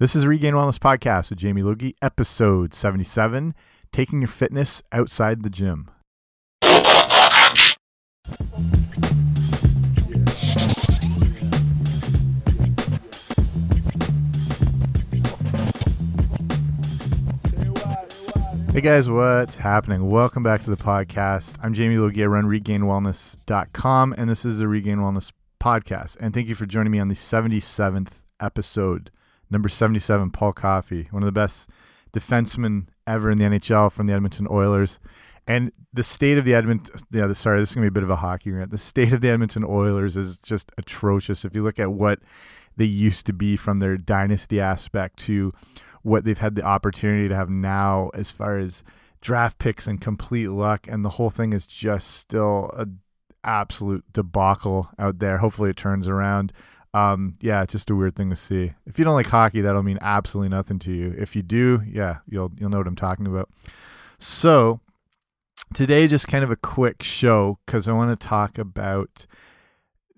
This is Regained Wellness Podcast with Jamie Logie, episode 77 Taking Your Fitness Outside the Gym. Hey guys, what's happening? Welcome back to the podcast. I'm Jamie Logie. I run regainedwellness.com, and this is the Regained Wellness Podcast. And thank you for joining me on the 77th episode number 77, Paul Coffey, one of the best defensemen ever in the NHL from the Edmonton Oilers. And the state of the Edmonton, yeah, sorry, this is going to be a bit of a hockey rant. The state of the Edmonton Oilers is just atrocious. If you look at what they used to be from their dynasty aspect to what they've had the opportunity to have now, as far as draft picks and complete luck, and the whole thing is just still a absolute debacle out there. Hopefully, it turns around um, yeah, just a weird thing to see. If you don't like hockey, that'll mean absolutely nothing to you. If you do, yeah, you'll you'll know what I'm talking about. So today, just kind of a quick show because I want to talk about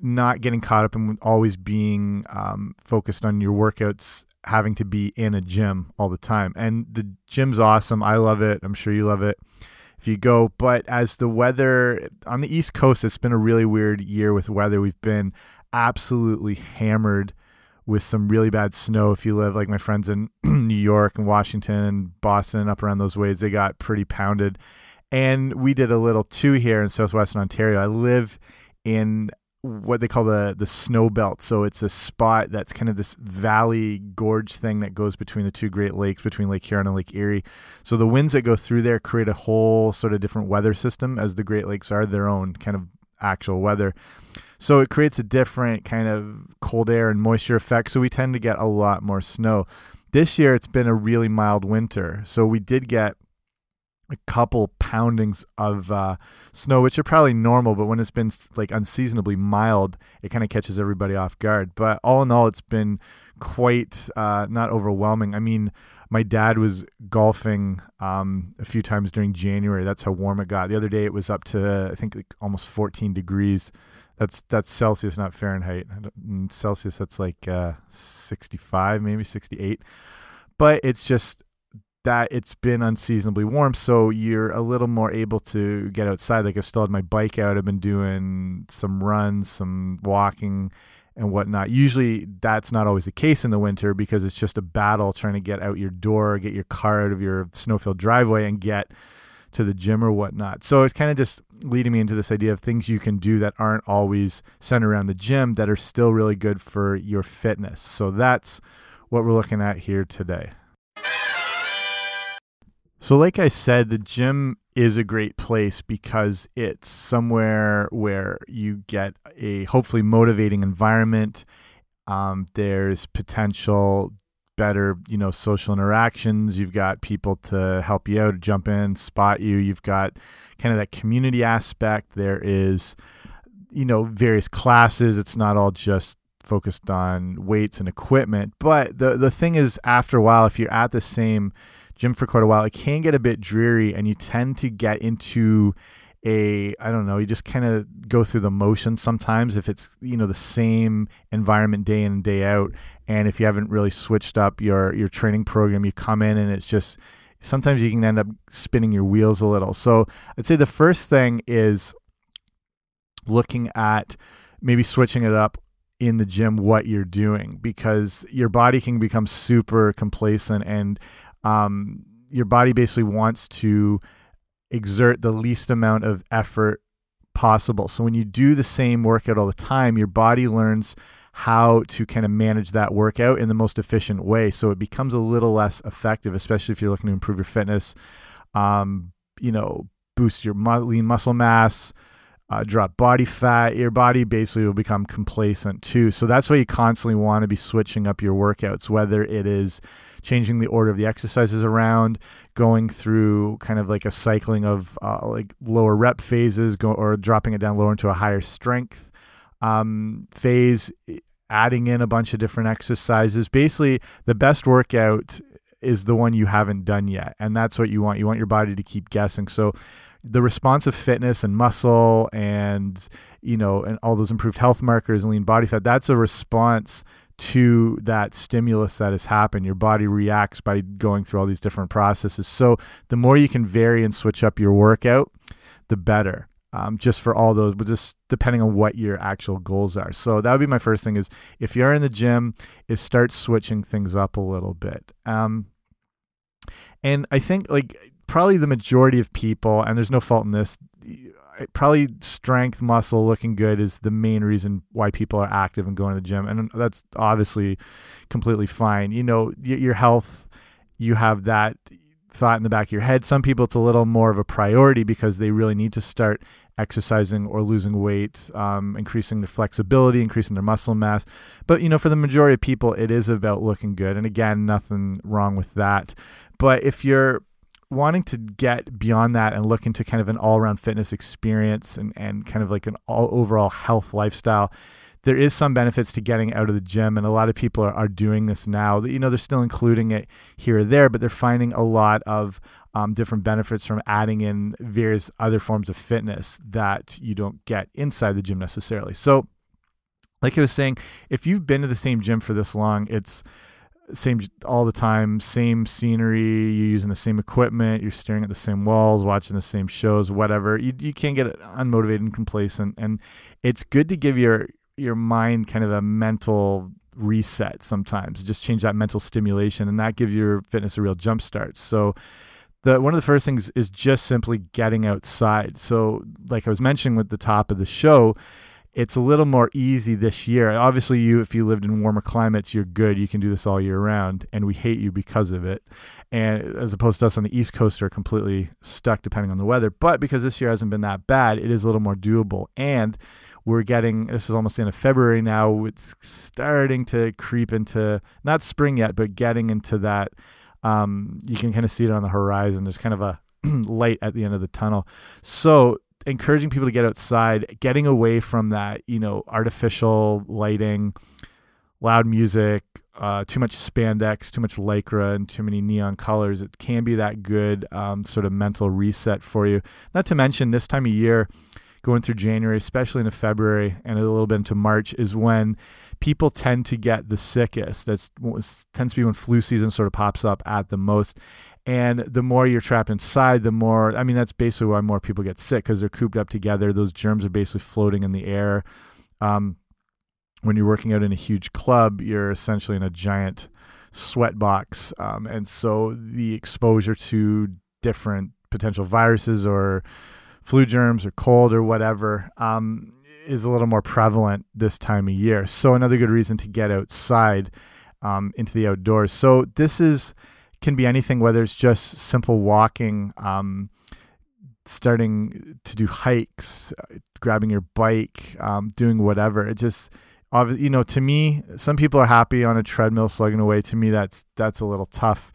not getting caught up in always being um, focused on your workouts having to be in a gym all the time. And the gym's awesome. I love it. I'm sure you love it if you go. But as the weather on the East Coast, it's been a really weird year with weather. We've been absolutely hammered with some really bad snow. If you live like my friends in New York and Washington and Boston, up around those ways, they got pretty pounded. And we did a little too here in southwestern Ontario. I live in what they call the the snow belt. So it's a spot that's kind of this valley gorge thing that goes between the two Great Lakes, between Lake Huron and Lake Erie. So the winds that go through there create a whole sort of different weather system as the Great Lakes are their own kind of actual weather. So it creates a different kind of cold air and moisture effect. So we tend to get a lot more snow. This year it's been a really mild winter. So we did get a couple poundings of uh, snow, which are probably normal, but when it's been like unseasonably mild, it kind of catches everybody off guard. But all in all, it's been quite uh, not overwhelming. I mean, my dad was golfing um, a few times during January. That's how warm it got. The other day, it was up to I think like almost 14 degrees. That's that's Celsius, not Fahrenheit. In Celsius, that's like uh, 65, maybe 68. But it's just that it's been unseasonably warm, so you're a little more able to get outside. Like I've still had my bike out. I've been doing some runs, some walking, and whatnot. Usually, that's not always the case in the winter because it's just a battle trying to get out your door, get your car out of your snow-filled driveway, and get to the gym or whatnot. So it's kind of just leading me into this idea of things you can do that aren't always centered around the gym that are still really good for your fitness. So that's what we're looking at here today. So, like I said, the gym is a great place because it's somewhere where you get a hopefully motivating environment. Um, there's potential better, you know, social interactions. You've got people to help you out, jump in, spot you. You've got kind of that community aspect. There is, you know, various classes. It's not all just focused on weights and equipment. But the the thing is, after a while, if you're at the same gym for quite a while, it can get a bit dreary, and you tend to get into a I don't know, you just kind of go through the motions sometimes if it's you know the same environment day in and day out and if you haven't really switched up your your training program, you come in and it's just sometimes you can end up spinning your wheels a little. So I'd say the first thing is looking at maybe switching it up in the gym what you're doing because your body can become super complacent and um, your body basically wants to exert the least amount of effort possible. So when you do the same workout all the time, your body learns how to kind of manage that workout in the most efficient way. So it becomes a little less effective, especially if you're looking to improve your fitness, um, you know, boost your lean muscle mass, uh, drop body fat, your body basically will become complacent too. So that's why you constantly want to be switching up your workouts, whether it is changing the order of the exercises around, going through kind of like a cycling of uh, like lower rep phases, go, or dropping it down lower into a higher strength um, phase, adding in a bunch of different exercises. Basically, the best workout is the one you haven't done yet. And that's what you want. You want your body to keep guessing. So the responsive fitness and muscle and, you know, and all those improved health markers and lean body fat, that's a response to that stimulus that has happened. Your body reacts by going through all these different processes. So the more you can vary and switch up your workout, the better. Um, just for all those, but just depending on what your actual goals are. So that would be my first thing: is if you're in the gym, is start switching things up a little bit. Um, and I think like probably the majority of people, and there's no fault in this, probably strength, muscle, looking good is the main reason why people are active and going to the gym, and that's obviously completely fine. You know, your health, you have that thought in the back of your head. Some people, it's a little more of a priority because they really need to start exercising or losing weight, um, increasing their flexibility, increasing their muscle mass. But you know, for the majority of people, it is about looking good. And again, nothing wrong with that. But if you're wanting to get beyond that and look into kind of an all-around fitness experience and, and kind of like an all overall health lifestyle there is some benefits to getting out of the gym. And a lot of people are, are doing this now. You know they're still including it here or there but they're finding a lot of um, different benefits from adding in various other forms of fitness that you don't get inside the gym necessarily. So like i was saying if you've been to the same gym for this long it's same all the time, same scenery, you're using the same equipment, you're staring at the same walls, watching the same shows, whatever. You you can't get unmotivated and complacent and it's good to give your your mind kind of a mental reset sometimes. Just change that mental stimulation and that gives your fitness a real jump start. So the one of the first things is just simply getting outside. So like I was mentioning with the top of the show, it's a little more easy this year. Obviously, you if you lived in warmer climates, you're good. You can do this all year round, and we hate you because of it. And as opposed to us on the East Coast are completely stuck depending on the weather. But because this year hasn't been that bad, it is a little more doable. And we're getting this is almost the end of February now. It's starting to creep into not spring yet, but getting into that. Um, you can kind of see it on the horizon. There's kind of a light at the end of the tunnel. So encouraging people to get outside, getting away from that, you know, artificial lighting, loud music, uh, too much spandex, too much lycra, and too many neon colors. It can be that good um, sort of mental reset for you. Not to mention this time of year, going through January, especially into February and a little bit into March, is when people tend to get the sickest. That tends to be when flu season sort of pops up at the most. And the more you're trapped inside, the more, I mean, that's basically why more people get sick because they're cooped up together. Those germs are basically floating in the air. Um, when you're working out in a huge club, you're essentially in a giant sweat box. Um, and so the exposure to different potential viruses or flu germs or cold or whatever um, is a little more prevalent this time of year. So another good reason to get outside um, into the outdoors. So this is can be anything, whether it's just simple walking, um, starting to do hikes, grabbing your bike, um, doing whatever. It just, you know, to me, some people are happy on a treadmill slugging away. To me, that's that's a little tough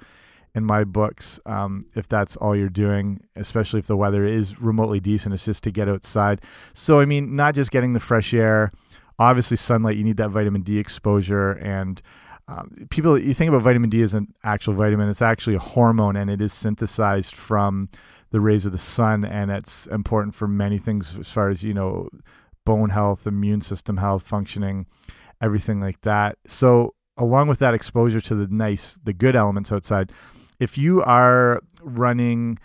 in my books. Um, if that's all you're doing, especially if the weather is remotely decent, it's just to get outside. So, I mean, not just getting the fresh air. Obviously, sunlight. You need that vitamin D exposure and um, people you think about vitamin D as an actual vitamin it's actually a hormone and it is synthesized from the rays of the sun and it's important for many things as far as you know bone health immune system health functioning everything like that. So along with that exposure to the nice the good elements outside if you are running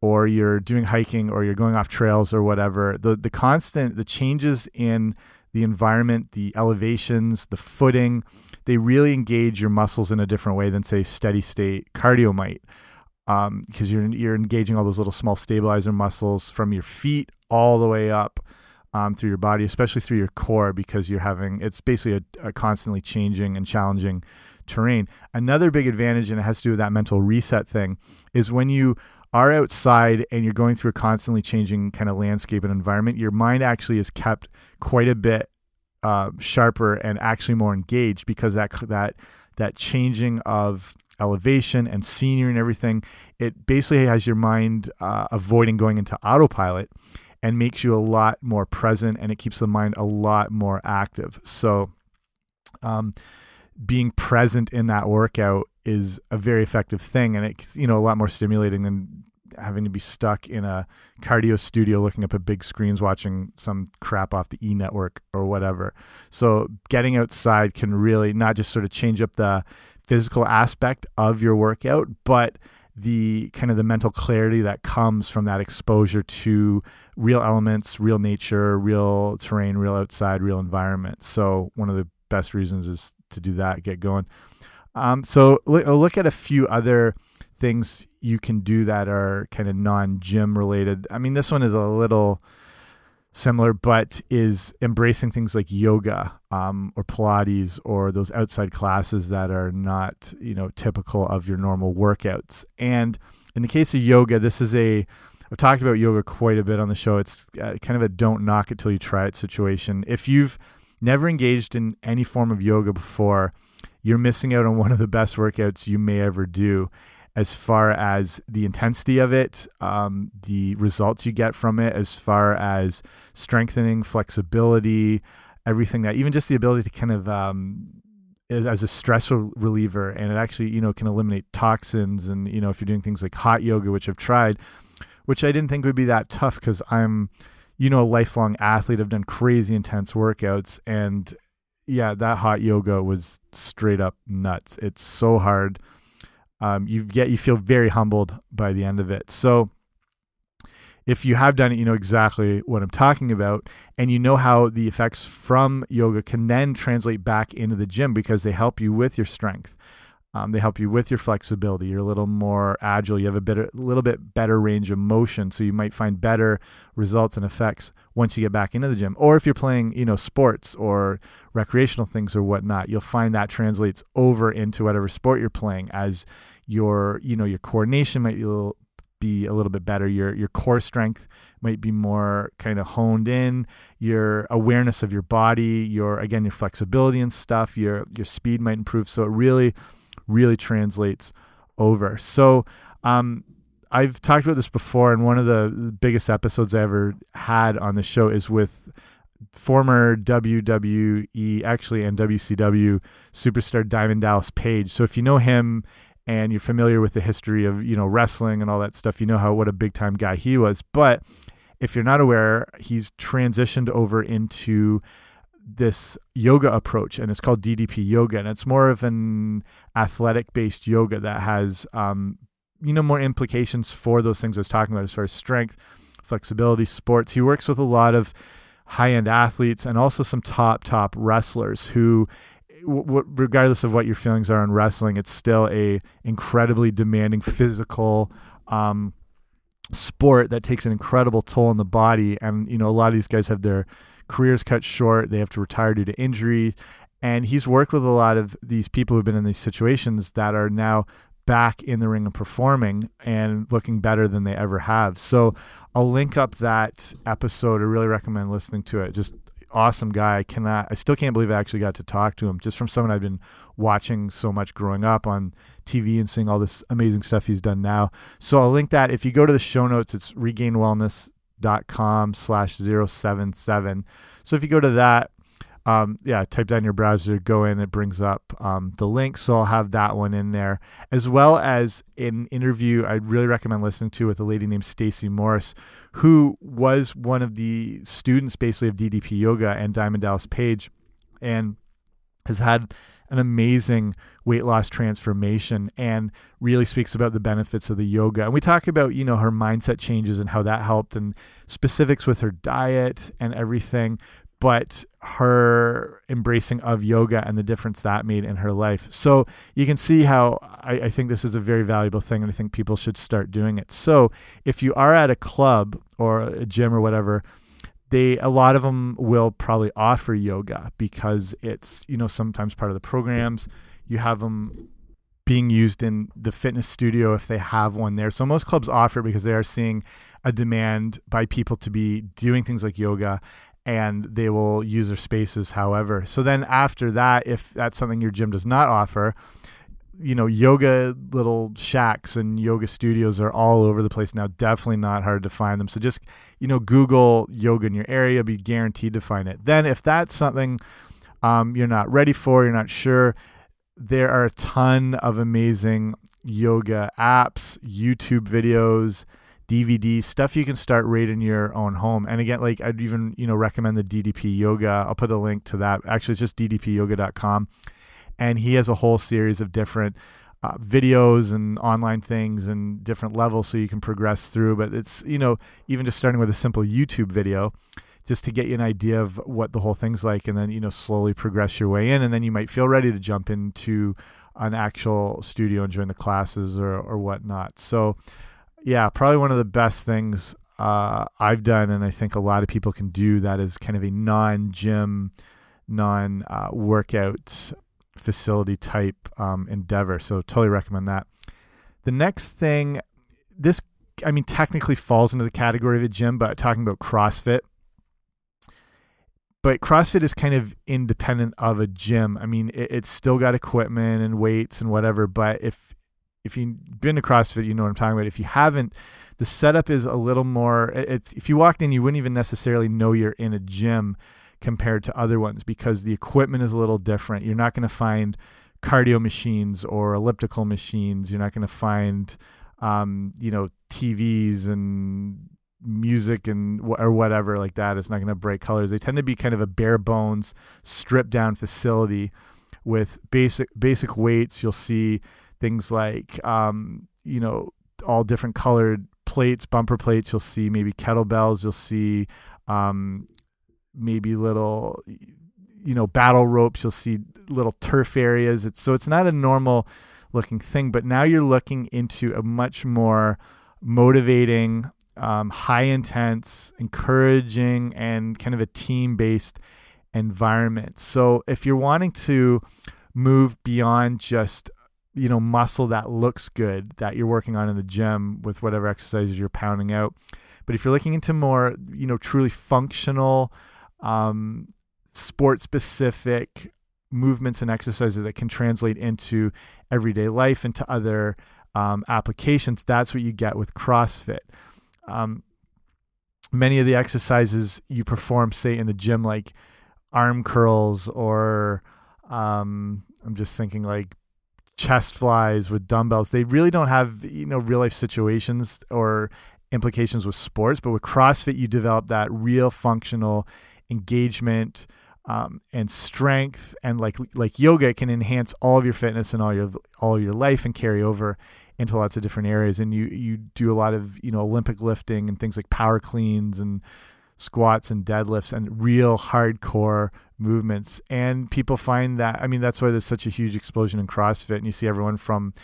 or you're doing hiking or you're going off trails or whatever the the constant the changes in the environment the elevations the footing they really engage your muscles in a different way than say steady state cardio might because um, you're you're engaging all those little small stabilizer muscles from your feet all the way up um, through your body, especially through your core, because you're having it's basically a, a, constantly changing and challenging terrain. Another big advantage, and it has to do with that mental reset thing, is when you are outside and you're going through a constantly changing kind of landscape and environment, your mind actually is kept quite a bit uh, sharper and actually more engaged because that that that changing of elevation and scenery and everything it basically has your mind uh, avoiding going into autopilot and makes you a lot more present and it keeps the mind a lot more active. So um, being present in that workout is a very effective thing and it you know a lot more stimulating than having to be stuck in a cardio studio looking up at big screens watching some crap off the e network or whatever. So getting outside can really not just sort of change up the physical aspect of your workout, but the kind of the mental clarity that comes from that exposure to real elements, real nature, real terrain, real outside, real environment. So one of the best reasons is to do that, get going. Um, so look at a few other things you can do that are kind of non-gym related. I mean, this one is a little similar, but is embracing things like yoga um, or Pilates or those outside classes that are not, you know, typical of your normal workouts. And in the case of yoga, this is a I've talked about yoga quite a bit on the show. It's uh, kind of a don't knock it till you try it situation. If you've never engaged in any form of yoga before, you're missing out on one of the best workouts you may ever do as far as the intensity of it, um, the results you get from it, as far as strengthening, flexibility, everything that, even just the ability to kind of, um, as a stress reliever, and it actually, you know, can eliminate toxins. And, you know, if you're doing things like hot yoga, which I've tried, which I didn't think would be that tough because I'm, you know, a lifelong athlete. I've done crazy intense workouts. And yeah, that hot yoga was straight up nuts. It's so hard um, you get you feel very humbled by the end of it. So if you have done it, you know exactly what I'm talking about, and you know how the effects from yoga can then translate back into the gym because they help you with your strength. Um, they help you with your flexibility. You're a little more agile. You have a bit, a little bit better range of motion, so you might find better results and effects once you get back into the gym. Or if you're playing, you know, sports or recreational things or whatnot, you'll find that translates over into whatever sport you're playing as your, you know, your coordination might be a little, be a little bit better. Your your core strength might be more kind of honed in. Your awareness of your body, your again your flexibility and stuff. Your your speed might improve. So it really really translates over. So um, I've talked about this before, and one of the biggest episodes I ever had on the show is with former WWE, actually, and WCW superstar Diamond Dallas Page. So if you know him and you're familiar with the history of you know wrestling and all that stuff, you know how what a big time guy he was. But if you're not aware, he's transitioned over into this yoga approach and it's called DDP yoga and it's more of an athletic based yoga that has um, you know more implications for those things I was talking about as far as strength, flexibility, sports. He works with a lot of high end athletes and also some top top wrestlers who regardless of what your feelings are on wrestling, it's still a incredibly demanding physical um, sport that takes an incredible toll on the body. And you know, a lot of these guys have their careers cut short. They have to retire due to injury. And he's worked with a lot of these people who've been in these situations that are now back in the ring and performing and looking better than they ever have. So I'll link up that episode. I really recommend listening to it. Just awesome guy. I cannot I still can't believe I actually got to talk to him just from someone I've been watching so much growing up on TV and seeing all this amazing stuff he's done now. So I'll link that. If you go to the show notes, it's regained wellness dot com slash 077 so if you go to that um, yeah type that in your browser go in it brings up um, the link. So i'll have that one in there as well as an interview i'd really recommend listening to with a lady named stacy morris who was one of the students basically of ddp yoga and diamond dallas page and has had an amazing weight loss transformation and really speaks about the benefits of the yoga. And we talk about, you know, her mindset changes and how that helped and specifics with her diet and everything, but her embracing of yoga and the difference that made in her life. So you can see how I, I think this is a very valuable thing and I think people should start doing it. So if you are at a club or a gym or whatever, they a lot of them will probably offer yoga because it's you know sometimes part of the programs. You have them being used in the fitness studio if they have one there. So most clubs offer because they are seeing a demand by people to be doing things like yoga and they will use their spaces however. So then after that if that's something your gym does not offer you know, yoga little shacks and yoga studios are all over the place now. Definitely not hard to find them. So just, you know, Google yoga in your area, be guaranteed to find it. Then, if that's something um, you're not ready for, you're not sure, there are a ton of amazing yoga apps, YouTube videos, DVDs, stuff you can start right in your own home. And again, like I'd even, you know, recommend the DDP Yoga. I'll put a link to that. Actually, it's just ddpyoga.com. And he has a whole series of different uh, videos and online things and different levels so you can progress through. But it's, you know, even just starting with a simple YouTube video just to get you an idea of what the whole thing's like and then, you know, slowly progress your way in. And then you might feel ready to jump into an actual studio and join the classes or, or whatnot. So, yeah, probably one of the best things uh, I've done, and I think a lot of people can do that is kind of a non gym, non uh, workout facility type um, endeavor. So, totally recommend that. The next thing, this, I mean, technically falls into the category of a gym, but talking about CrossFit. But CrossFit is kind of independent of a gym. I mean, it, it's still got equipment and weights and whatever. But if if you've been to CrossFit, you know what I'm talking about. If you haven't, the setup is a little more. It's if you walked in, you wouldn't even necessarily know you're in a gym compared to other ones because the equipment is a little different. You're not going to find cardio machines or elliptical machines. You're not going to find, um, you know, TVs and music and or whatever like that. It's not going to break colors. They tend to be kind of a bare bones, stripped down facility with basic basic weights. You'll see things like um, you know all different colored plates, bumper plates. You'll see maybe kettlebells. You'll see um, maybe little you know battle ropes. You'll see little turf areas. It's so it's not a normal looking thing, but now you're looking into a much more motivating, um, high intense, encouraging, and kind of a team based environment. So if you're wanting to move beyond just you know muscle that looks good that you're working on in the gym with whatever exercises you're pounding out but if you're looking into more you know truly functional um, sport specific movements and exercises that can translate into everyday life into other um, applications that's what you get with crossfit um, many of the exercises you perform say in the gym like arm curls or um, i'm just thinking like chest flies with dumbbells. They really don't have you know real life situations or implications with sports, but with CrossFit you develop that real functional engagement um, and strength, and like like yoga can enhance all of your fitness and all your all your life and carry over into lots of different areas. And you you do a lot of you know Olympic lifting and things like power cleans and squats and deadlifts and real hardcore movements. And people find that, I mean, that's why there's such a huge explosion in CrossFit. And you see everyone from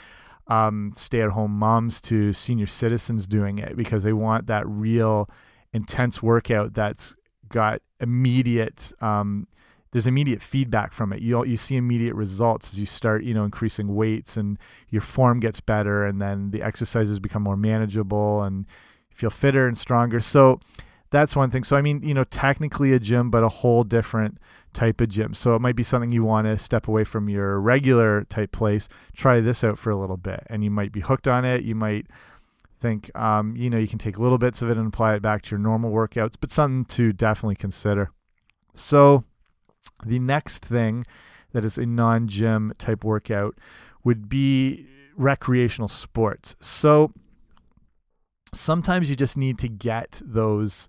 um, stay at home moms to senior citizens doing it because they want that real intense workout that's got immediate. Um, there's immediate feedback from it. You you see immediate results as you start, you know, increasing weights and your form gets better, and then the exercises become more manageable and you feel fitter and stronger. So that's one thing. So I mean, you know, technically a gym, but a whole different type of gym. So it might be something you want to step away from your regular type place. Try this out for a little bit, and you might be hooked on it. You might think, um, you know, you can take little bits of it and apply it back to your normal workouts, but something to definitely consider. So the next thing that is a non-gym type workout would be recreational sports. So sometimes you just need to get those,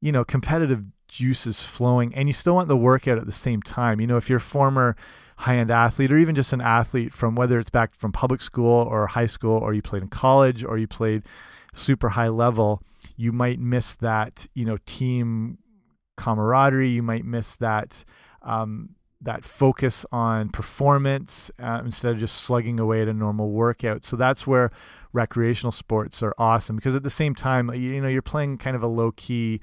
you know, competitive juices flowing and you still want the workout at the same time. You know, if you're a former high end athlete or even just an athlete from whether it's back from public school or high school or you played in college or you played super high level, you might miss that, you know, team camaraderie. You might miss that um, that focus on performance uh, instead of just slugging away at a normal workout. So that's where recreational sports are awesome because at the same time, you know, you're playing kind of a low key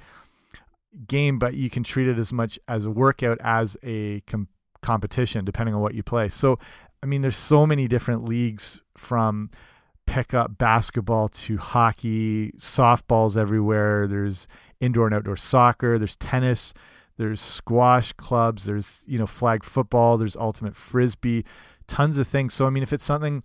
game, but you can treat it as much as a workout as a competition, depending on what you play. So, I mean, there's so many different leagues from pickup basketball to hockey, softballs everywhere. There's indoor and outdoor soccer. There's tennis there's squash clubs, there's you know flag football, there's ultimate frisbee, tons of things. So I mean, if it's something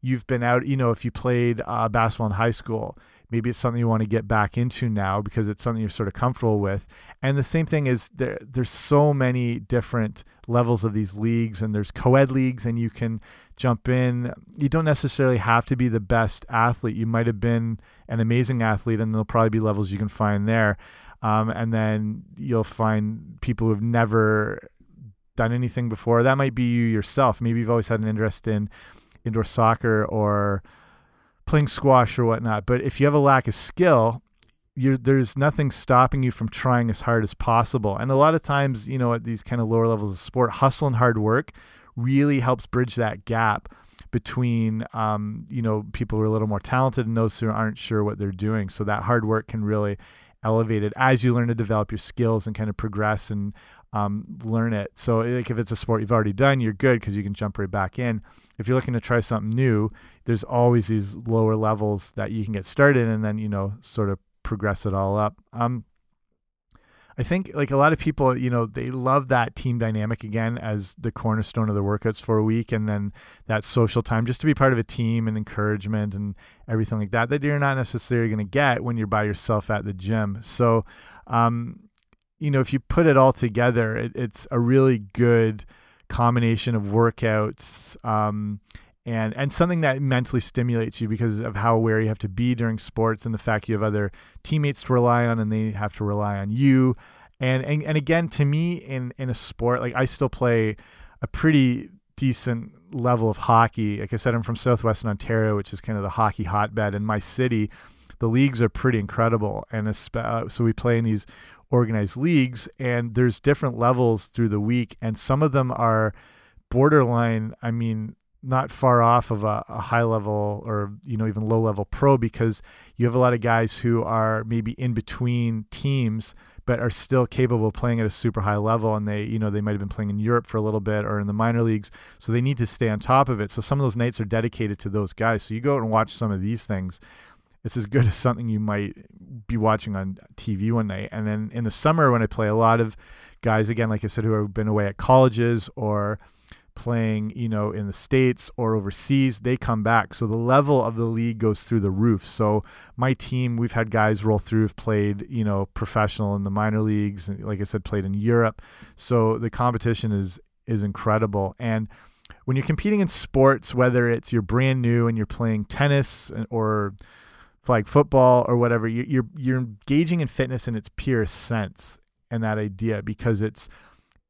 you've been out, you know, if you played uh, basketball in high school, maybe it's something you want to get back into now because it's something you're sort of comfortable with. And the same thing is there there's so many different levels of these leagues and there's co-ed leagues and you can jump in. You don't necessarily have to be the best athlete. You might have been an amazing athlete, and there'll probably be levels you can find there. Um, and then you'll find people who've never done anything before. That might be you yourself. Maybe you've always had an interest in indoor soccer or playing squash or whatnot. But if you have a lack of skill, there's nothing stopping you from trying as hard as possible. And a lot of times, you know, at these kind of lower levels of sport, hustle and hard work really helps bridge that gap between, um, you know, people who are a little more talented and those who aren't sure what they're doing. So that hard work can really elevate it as you learn to develop your skills and kind of progress and um, learn it. So, like if it's a sport you've already done, you're good because you can jump right back in. If you're looking to try something new, there's always these lower levels that you can get started and then you know sort of progress it all up. Um, I think like a lot of people, you know, they love that team dynamic again as the cornerstone of the workouts for a week, and then that social time just to be part of a team and encouragement and everything like that that you're not necessarily going to get when you're by yourself at the gym. So, um, you know, if you put it all together, it, it's a really good combination of workouts um, and and something that mentally stimulates you because of how aware you have to be during sports and the fact you have other teammates to rely on and they have to rely on you. And and, and again, to me, in in a sport like I still play a pretty decent level of hockey. Like I said, I'm from Southwestern Ontario, which is kind of the hockey hotbed. In my city, the leagues are pretty incredible, and uh, so we play in these organized leagues and there's different levels through the week and some of them are borderline i mean not far off of a, a, high level or you know even low level pro because you have a lot of guys who are maybe in between teams but are still capable of playing at a super high level and they you know they might have been playing in Europe for a little bit or in the minor leagues so they need to stay on top of it. So some of those nights are dedicated to those guys. So you go and watch some of these things it's as good as something you might be watching on TV one night. And then in the summer, when I play a lot of guys, again, like I said, who have been away at colleges or playing, you know, in the States or overseas, they come back. So the level of the league goes through the roof. So my team, we've had guys roll through, have played, you know, professional in the minor leagues, and like I said, played in Europe. So the competition is is incredible. And when you're competing in sports, whether it's you're brand new and you're playing tennis or flag football or whatever, you're you're engaging in fitness in its purest sense and that idea because it's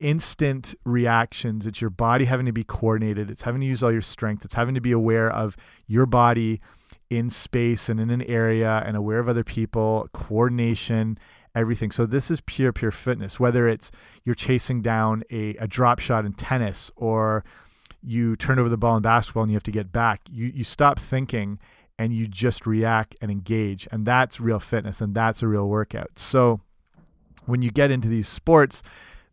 instant reactions. It's your body having to be coordinated. It's having to use all your strength. It's having to be aware of your body in space and in an area and aware of other people, coordination, everything. So this is pure, pure fitness, whether it's you're chasing down a, a drop shot in tennis or you turn over the ball in basketball and you have to get back. You you stop thinking and you just react and engage. And that's real fitness and that's a real workout. So when you get into these sports,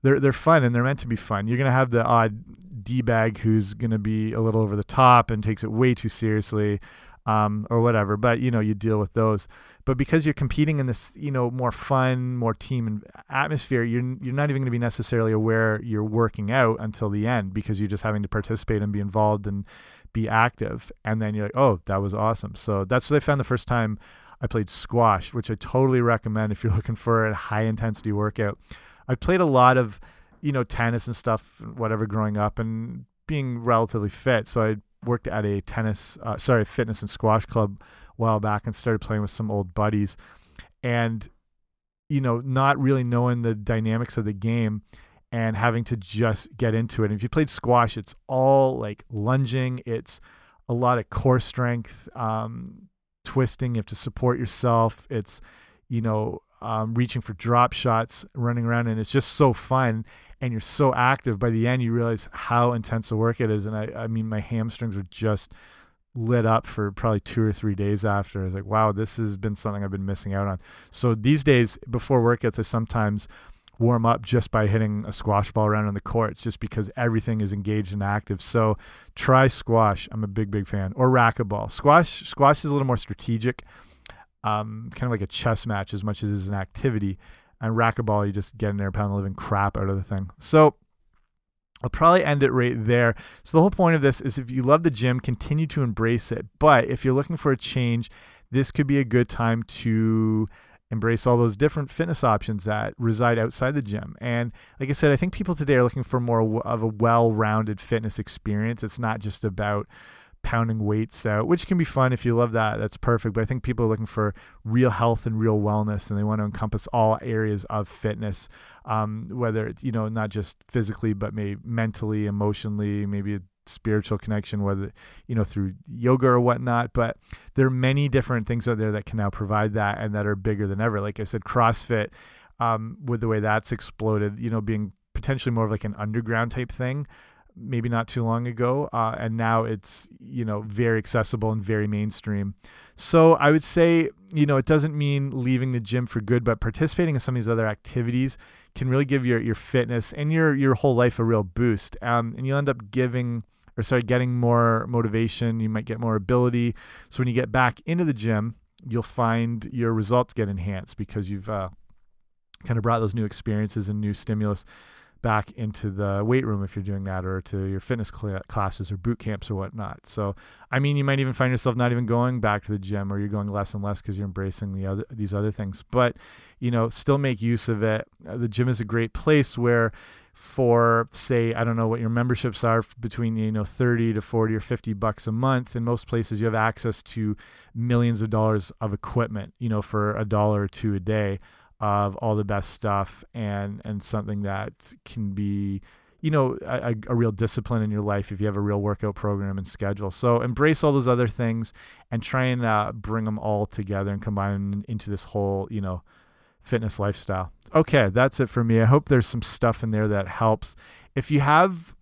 they're they're fun and they're meant to be fun. You're gonna have the odd d bag who's gonna be a little over the top and takes it way too seriously, um, or whatever. But you know you deal with those. But because you're competing in this you know more fun, more team atmosphere, you're you're not even gonna be necessarily aware you're working out until the end because you're just having to participate and be involved and be active. And then you're like, oh, that was awesome. So that's what I found the first time I played squash, which I totally recommend if you're looking for a high intensity workout. I played a lot of, you know, tennis and stuff, whatever, growing up and being relatively fit. So I worked at a tennis, uh, sorry, fitness and squash club a while back and started playing with some old buddies. And, you know, not really knowing the dynamics of the game and having to just get into it. And if you played squash, it's all like lunging, it's a lot of core strength, um, twisting. You have to support yourself. It's, you know, um, reaching for drop shots, running around, and it's just so fun. And you're so active. By the end, you realize how intense the work it is. And I, I mean, my hamstrings were just lit up for probably two or three days after. I was like, wow, this has been something I've been missing out on. So these days, before workouts, I sometimes warm up just by hitting a squash ball around on the courts just because everything is engaged and active. So try squash. I'm a big, big fan. Or racquetball. Squash squash is a little more strategic, um, kind of like a chess match as much as it is an activity. And racquetball, you just get in there, pound the living crap out of the thing. So I'll probably end it right there. So the whole point of this is if you love the gym, continue to embrace it. But if you're looking for a change, this could be a good time to embrace all those different fitness options that reside outside the gym. And like I said, I think people today are looking for more of a well rounded fitness experience. It's not just about pounding weights out, which can be fun if you love that. That's perfect. But I think people are looking for real health and real wellness, and they want to encompass all areas of fitness, um, whether it's you know not just physically, but maybe mentally, emotionally, maybe spiritual connection, whether you know through yoga or whatnot. But there are many different things out there that can now provide that, and that are bigger than ever. Like I said, CrossFit, um, with the way that's exploded, you know, being potentially more of like an underground type thing maybe not too long ago, uh, and now it's you know very accessible and very mainstream. So I would say you know it doesn't mean leaving the gym for good, but participating in some of these other activities can really give your your fitness and your your whole life a real boost. Um, and you'll end up giving or sorry getting more motivation. You might get more ability. So when you get back into the gym, you'll find your results get enhanced because you've uh, kind of brought those new experiences and new stimulus back into the weight room if you're doing that or to your fitness cl classes or boot camps or whatnot. So, I mean, you might even find yourself not even going back to the gym or you're going less and less because you're embracing the other these other things. But, you know, still make use of it. Uh, the gym is a great place where for say I don't know what your memberships are between you know 30 to 40 or 50 bucks a month. In most places you have access to millions of dollars of equipment you know for a dollar or two a day of all the best stuff and and something that can be you know a, a, real discipline in your life if you have a real workout program and schedule. So embrace all those other things and try and uh, bring them all together and combine them into this whole you know fitness lifestyle. Okay that's it for me. I hope there's some stuff in there that helps. If you have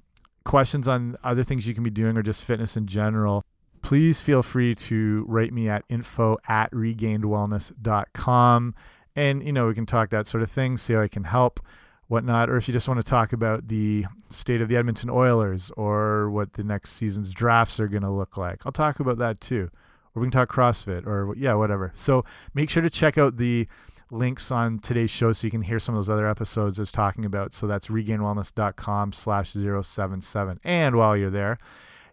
questions on other things you can be doing or just fitness in general please feel free to write me at info at regainedwellness.com and you know we can talk that sort of thing see how i can help whatnot. Or if you just want to talk about the state of the edmonton oilers or what the next season's drafts are going to look like. I'll talk about that too. Or we can talk crossfit or yeah whatever. So make sure to check out the links on today's show so you can hear some of those other episodes I was talking about. So that's regainedwellness.com slash 077. And while you're there,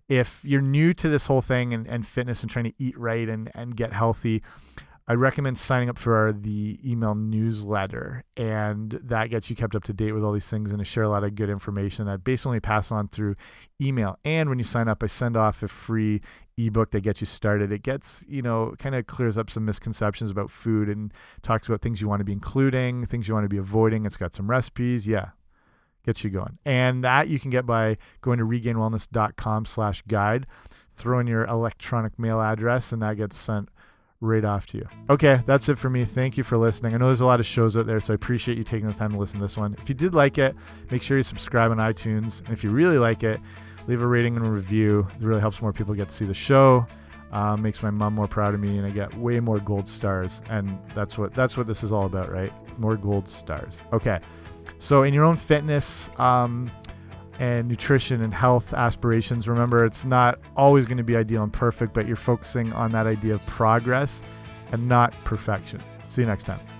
if you're new to this whole thing and, and fitness and trying to eat right and, and get healthy, I recommend signing up for the email newsletter, and that gets you kept up to date with all these things and I share a lot of good information that basically pass on through email. And when you sign up, I send off a free ebook that gets you started. It gets, you know, kind of clears up some misconceptions about food and talks about things you want to be including, things you want to be avoiding. It's got some recipes. Yeah, gets you going. And that you can get by going to regainedwellness.com slash guide, throw in your electronic mail address, and that gets sent right off to you. Okay, that's it for me. Thank you for listening. I know there's a lot of shows out there, so I appreciate you taking the time to listen to this one. If you did like it, make sure you subscribe on iTunes. And if you really like it, leave a rating and a review. It really helps more people get to see the show. Um, makes my mom more proud of me, and I get way more gold stars. And that's what that's what this is all about, right? More gold stars. Okay. So in your own fitness, um, and nutrition and health aspirations. Remember, it's not always going to be ideal and perfect, but you're focusing on that idea of progress and not perfection. See you next time.